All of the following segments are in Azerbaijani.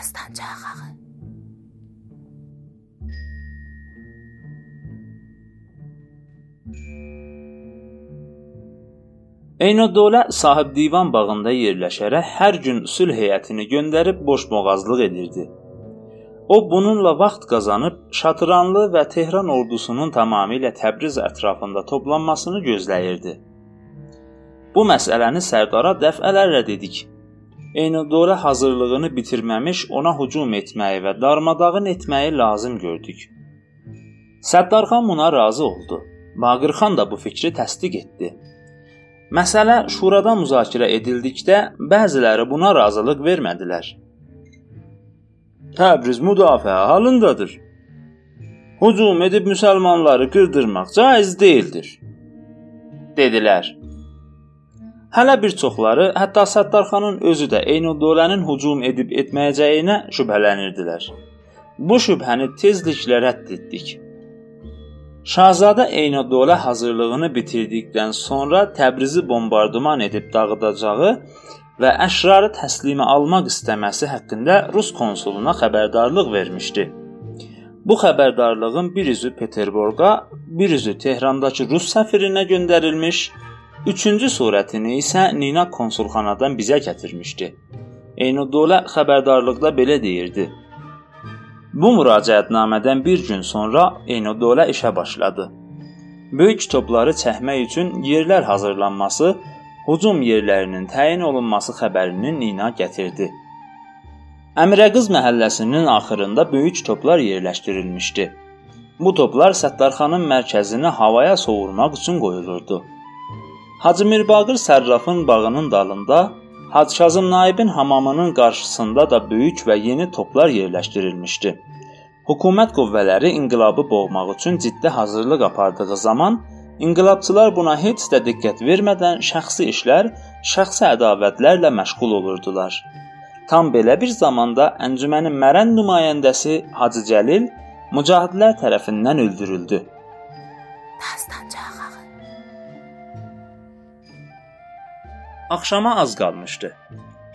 Dastancağı. Eynodövlə sahib divan bağında yerləşərək hər gün sülh heyətini göndərib boşboğazlıq edirdi. O bununla vaxt qazanıb Şatıranlı və Tehran ordusunun tamamilə Təbriz ətrafında toplanmasını gözləyirdi. Bu məsələni Sərdara dəfələrlə dedik. Eynodövlə hazırlığını bitirməmiş ona hücum etməyi və darmadağın etməyi lazım gördük. Səttarxan buna razı oldu. Baqırxan da bu fikri təsdiq etdi. Məsələ şurada müzakirə edildikdə bəziləri buna razılıq vermədilər. Təbriz müdafiə halındadır. Hücum edib müsəlmanları qırdırmaq caiz deyildir, dedilər. Hələ bir çoxları, hətta Səttarxanın özü də Eynuddolənin hücum edib etməyəcəyinə şübhələnirdilər. Bu şübhəni tezliklə rədd etdik. Şahzadə Eynədolə hazırlığını bitirdikdən sonra Təbrizi bombardıman edib dağıdacağı və əşrarı təslimə almaq istəməsi haqqında Rus konsuluna xəbərdarlıq vermişdi. Bu xəbərdarlığın bir üzü Peterburqa, bir üzü Tehrandakı Rus səfirinə göndərilmiş, üçüncü surətini isə Nina konsulxanadan bizə gətirmişdi. Eynədolə xəbərdarlıqda belə deyirdi: Bu müraciətnamədən bir gün sonra Eynodölə işə başladı. Böyük topları çəkmək üçün yerlər hazırlanması, hücum yerlərinin təyin olunması xəbərini Nina gətirdi. Əmirəqız məhəlləsinin axırında böyük toplar yerləşdirilmişdi. Bu toplar Səttarxanın mərkəzini havaya sovurmaq üçün qoyulurdu. Hacı Mirbağır Sərrafın bağının dalında Hacı Kazım Naibin hamamının qarşısında da böyük və yeni toplar yerləşdirilmişdi. Hökumət qüvvələri inqilabı boğmaq üçün ciddi hazırlıq apardığı zaman inqilabçılar buna heç də diqqət vermədən şəxsi işlər, şəxsi ədavətlərlə məşğul olurdular. Tam belə bir zamanda əncümənin mərən nümayəndəsi Hacı Cəlil mücahidlər tərəfindən öldürüldü. Dastancağı. Axşama az qalmışdı.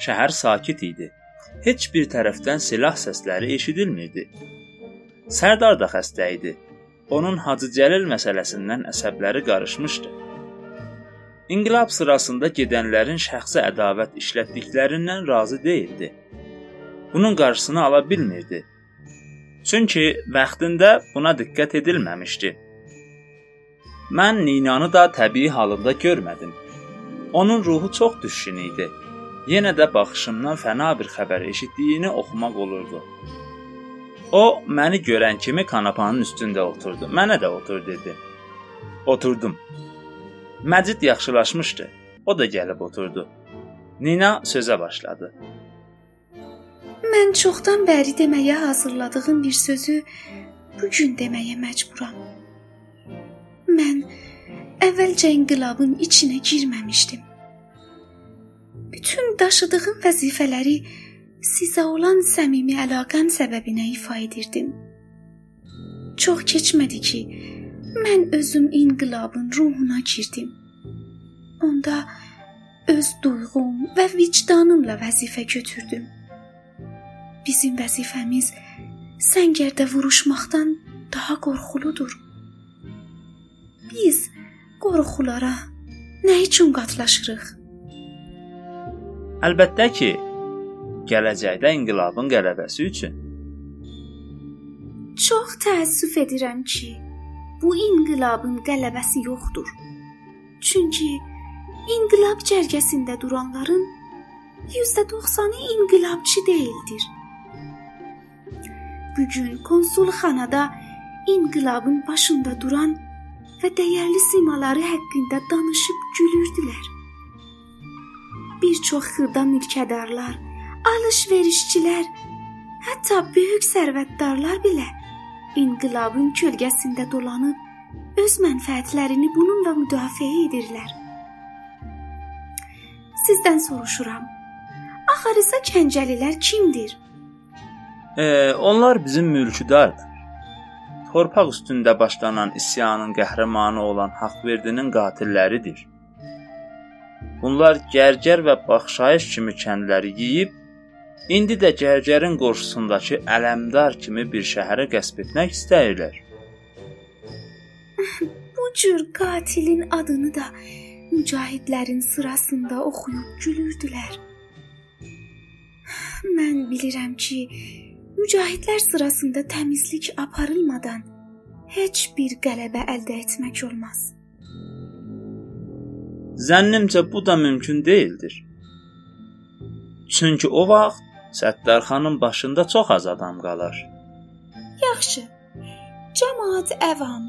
Şəhər sakit idi. Heç bir tərəfdən silah səsləri eşidilmirdi. Sərdar da xəstə idi. Onun Hacı Cəlil məsələsindən əsəbləri qarışmışdı. İnqilab sırasında gedənlərin şəxsi ədavət işlətdiklərindən razı deyildi. Bunun qarşısını ala bilmirdi. Çünki vaxtında buna diqqət edilməmişdi. Mən Ninanı da təbii halında görmədim. Onun ruhu çox düşkün idi. Yenə də baxışımdan fəna bir xəbər eşitdiyini oxumaq olurdu. O məni görən kimi kanapanın üstündə oturdu. Mənə də otur dedi. Oturdum. Məcid yaxşılaşmışdı. O da gəlib oturdu. Nina sözə başladı. Mən çoxdan bəri deməyə hazırladığım bir sözü bu gün deməyə məcburam. Mən əvvəlcə inqilabın içinə girməmişdim. Bütün daşıdığım vəzifələri sizə olan səmimi əlaqəm səbəbinə ifa edirdim. Çox keçmədi ki, mən özüm inqilabın ruhuna girdim. Onda öz duyğum və vicdanımla vəzifə götürdüm. Bizim vəzifəmiz səngərdə vuruşmaqdan daha qorxuludur. Biz qorxulara nə üçün qatlaşırıq? Əlbəttə ki, gələcəkdə inqilabın qələbəsi üçün. Çox təəssüf edirəm ki, bu inqilabın qələbəsi yoxdur. Çünki inqilab cərgəsində duranların %90-ı inqilabçı deyildir. Bu gün konsulxanada inqilabın başında duran və dəyərli simaları haqqında danışıb gülürdülər. Bir çox xırda mülkədarlar, alış-verişçilər, hətta böyük sərvətdarlar belə inqilabın kölgəsində dolanıb öz mənfəətlərini bununla müdafiə edirlər. Sizdən soruşuram. Axırısa Kəncəlilər kimdir? E, onlar bizim mülküdardır torpaq üstündə başlanan isyanın qəhrəmanı olan Haqverdinin qatilləridir. Bunlar Gərgər və Baxşayış kimi kəndləri yeyib İndi də Gərgərin qorşusundakı Ələmdar kimi bir şəhərə qəsb etmək istəyirlər. Bu cür qatilin adını da mücahidlərin sırasında oxuyub gülürdülər. Mən bilirəm ki, mücahidlər sırasında təmizlik aparılmadan heç bir qələbə əldə etmək olmaz. Zənnimcə bu da mümkün deyildir. Çünki o vaxt Səttarxanın başında çox az adam qalar. Yaxşı. Cəmaət əvam,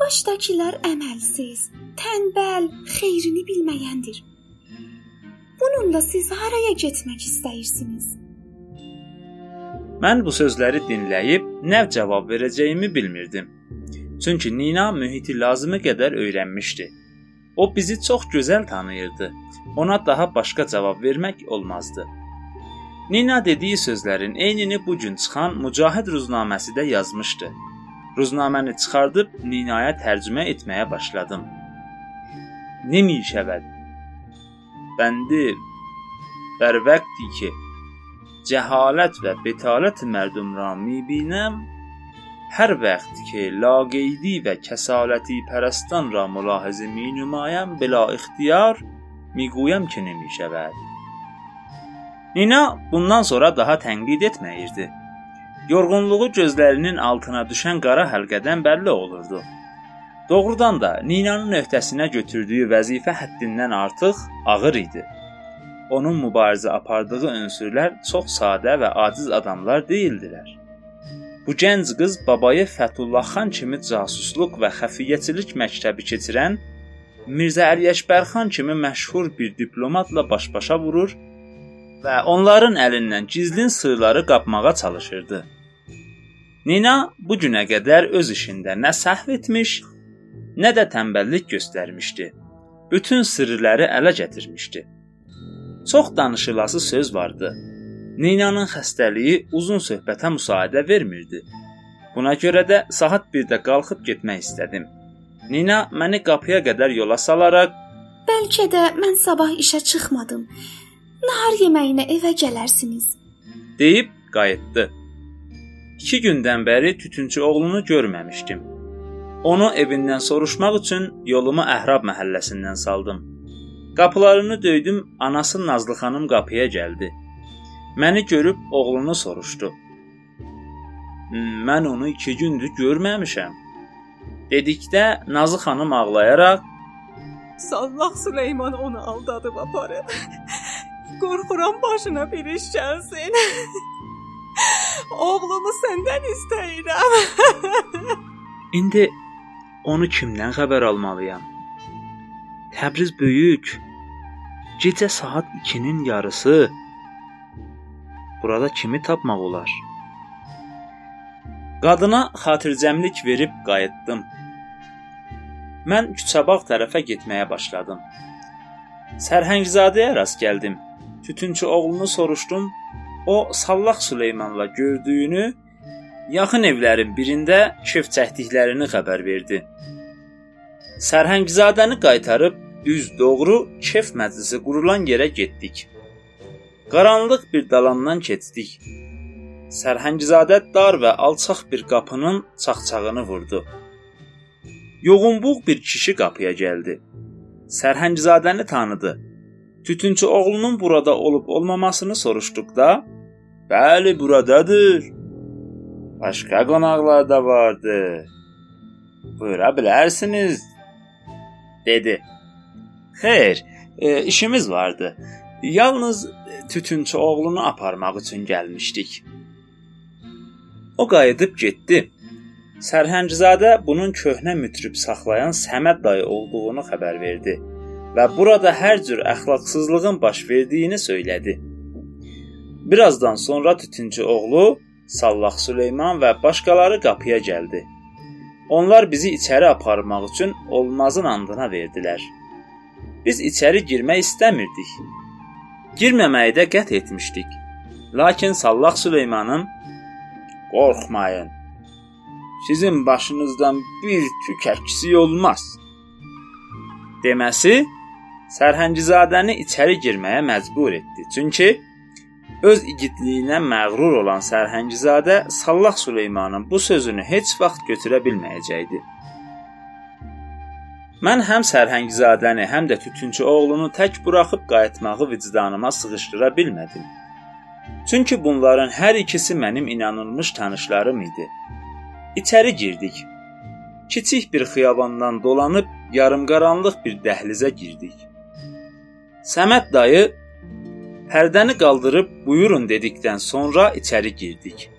başdakılar əməlsiz, tənbəl, xeyrini bilməyəndir. Bununla siz haraya getmək istəyirsiniz? Mən bu sözləri dinləyib nə cavab verəcəyimi bilmirdim. Çünki Nina mühiti lazımı qədər öyrənmişdi. O bizi çox gözəl tanıyırdı. Ona daha başqa cavab vermək olmazdı. Nina dediyi sözlərin eynini bu gün çıxan Mücahid ruznaməsi də yazmışdı. Ruznaməni çıxardıb Ninaya tərcümə etməyə başladım. Nemi şəvəd. Bəndi bər vaqti ki cəhalət və betalət mərdum ra mibinəm hər vaxt ki laqeydi və kəsaləti pərəstan ra mülahizə mi nümayəm bila ixtiyar miquyəm ki nemi şəvəd. Nina bundan sonra daha tənqid etməyirdi. Yorğunluğu gözlərinin altına düşən qara həlqədən bəlli olurdu. Doğrudan da Ninanın öhdəsinə götürdüyü vəzifə həddindən artıq ağır idi. Onun mübarizə apardığı ünsürlər çox sadə və aciz adamlar deyildilər. Bu gənc qız babayı Fəthullah xan kimi casusluq və xəfiyyəçilik məktəbi keçirən Mirzə Əliyəkbər xan kimi məşhur bir diplomatla baş-başa vurur və onların əlindən gizlin sırları qapmağa çalışırdı. Nina bu günə qədər öz işində nə səhv etmiş, nə də tənbəllik göstərmişdi. Bütün sirləri ələ gətirmişdi. Çox danışılası söz vardı. Ninanın xəstəliyi uzun söhbətə müsaidə vermirdi. Buna görə də saat 1-də qalxıb getmək istədim. Nina məni qapıya qədər yola salaraq, "Bəlkə də mən sabah işə çıxmadım. Nahar yeməyinə evə gələrsiniz." deyib qayıtdı. 2 gündən bəri tütünçü oğlunu görməmişdim. Onu evindən soruşmaq üçün yolumu Əhrab məhəlləsindən saldım. Qapılarını döydüm, anası Nazlı xanım qapıya gəldi. Məni görüb oğlunu soruşdu. Mən onu 2 gündür görməmişəm. Dedikdə Nazlı xanım ağlayaraq Sallah Süleyman onu aldadıb aparıb. Qorxuram başına bir iş gəlsin. Oğlumu səndən istəyirəm. İndi onu kimdən xəbər almalıyam? Təbriz böyük. Gecə saat 2-nin yarısı. Burada kimi tapmaq olar? Qadına xatircəmlik verib qayıtdım. Mən Küçəbağ tərəfə getməyə başladım. Sərhəngzadəyə rast gəldim tütünçü oğlunu soruşdum. O Sallaq Süleymanla gördüyünü yaxın evlərin birində kef çəkdiklərini xəbər verdi. Sərhəngzadəni qaytarıb üz doğru kef məclisi qurulan yerə getdik. Qaranlıq bir dalandan keçdik. Sərhəngzadə dar və alçaq bir qapının çaxçağını vurdu. Yoğunbuq bir kişi qapıya gəldi. Sərhəngzadəni tanıdı. Tütünçü oğlunun burada olub olmamasını soruşduqda, "Bəli, buradadır. Başqa qonaqlar da vardı. Buyura bilərsiniz." dedi. "Xeyr, e, işimiz vardı. Yalnız tütünçü oğlunu aparmaq üçün gəlmişdik." O qayıdıb getdi. Sərhəngzadə bunun köhnə mütrib saxlayan Səməd dayı olduğunu xəbər verdi və burada hər cür əxlaqsızlığın baş verdiyini söylədi. Birazdan sonra tütüncü oğlu Sallaq Süleyman və başqaları qapıya gəldi. Onlar bizi içəri aparmaq üçün olmazın andına verdilər. Biz içəri girmək istəmirdik. Girməməyi də qət etmişdik. Lakin Sallaq Süleymanın qorxmayın. Sizin başınızdan bir tük əksik olmaz deməsi Sərhəngizadəni içəri girməyə məcbur etdi. Çünki Öz igidliyinə məğrur olan Sərhəngizadə Sallah Süleymanın bu sözünü heç vaxt götürə bilməyəcəkdi. Mən həm Sərhəngizadəni, həm də tütünçü oğlunu tək buraxıb qayıtmağı vicdanıma sığışdıra bilmədim. Çünki bunların hər ikisi mənim inanılmış tanışlarım idi. İçəri girdik. Kiçik bir xiyabandan dolanıb yarımqaranlıq bir dəhlizə girdik. Səməd dayı Pərdəni qaldırıb buyurun dedikdən sonra içəri girdik.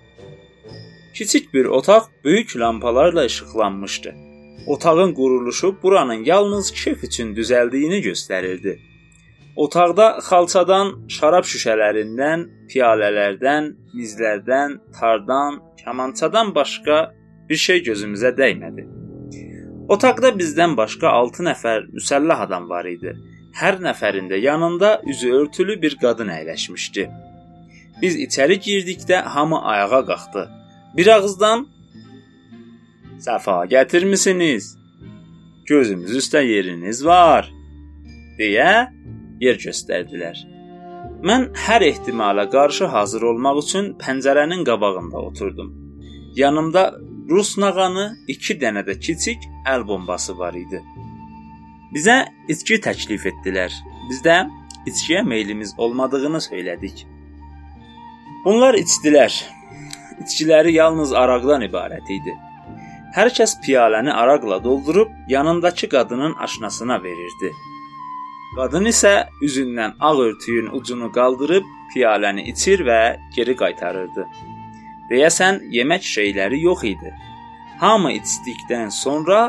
Kiçik bir otaq böyük lampalarla işıqlanmışdı. Otağın quruluşu buranın yalnız kef üçün düzəldiyini göstərirdi. Otaqda xalçadan, şərab şüşələrindən, piyalələrdən, mizlərdən, tardan, kamançadan başqa bir şey gözümüzə dəymədi. Otaqda bizdən başqa 6 nəfər müsəlləh adam var idi. Hər nəfərində yanında üzü örtülü bir qadın əyləşmişdi. Biz içəri girdikdə hamı ayağa qalxdı. Bir ağızdan "Səfa gətirmisiniz? Gözümüz üstə yeriniz var." deyə yer göstərdilər. Mən hər ehtimala qarşı hazır olmaq üçün pəncərənin qabağında oturdum. Yanımda Rus nağanı, 2 dənə də kiçik əl bombası var idi. Bizə içki təklif etdilər. Biz də içkiyə meylimiz olmadığını söylədik. Bunlar içdilər. İçkiləri yalnız araqdan ibarət idi. Hər kəs piyaləni araqla doldurub yanındakı qadının aşnasına verirdi. Qadın isə üzündən ağ örtüyün ucunu qaldırıb piyaləni içir və geri qaytarırdı. Deyəsən yemək şeyləri yox idi. Hamı içdikdən sonra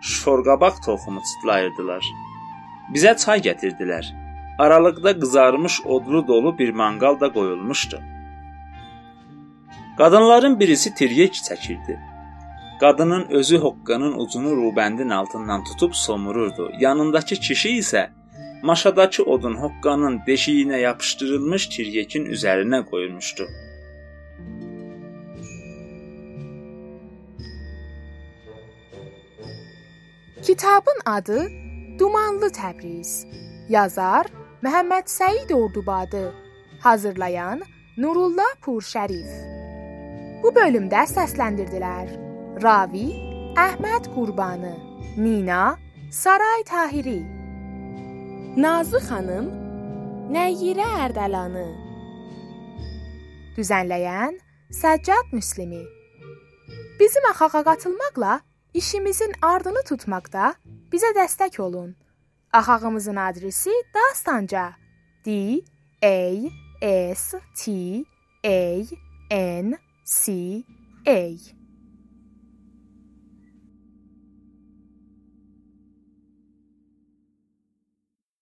şorqabaq toxumu çıtlayırdılar. Bizə çay gətirdilər. Aralıqda qızarmış odlu dolu bir manqal da qoyulmuşdu. Qadınların birisi tiryək çəkirdi. Qadının özü hoqqanın ucunu rubəndin altından tutub somururdu. Yanındakı kişi isə maşadakı odun hoqqanın deşiyinə yapışdırılmış tiryəkin üzərinə qoyulmuşdu. Kitabın adı Dumanlı Təbriz. Yazar Məhəmməd Səid Ordubadı. Hazırlayan Nurullah Purşərif. Bu bölümdə səsləndirdilər: Ravi Əhməd Qurbanı, Nina Saray Tahiri, Nazlı xanım Nəyyirə Ərdəlanı. Düzənləyən Səccad Müslimi. Bizim axağa qatılmaqla İşimizin ardını tutmaqda bizə dəstək olun. Axağımızın adresi Dastanca. D A S T A N C A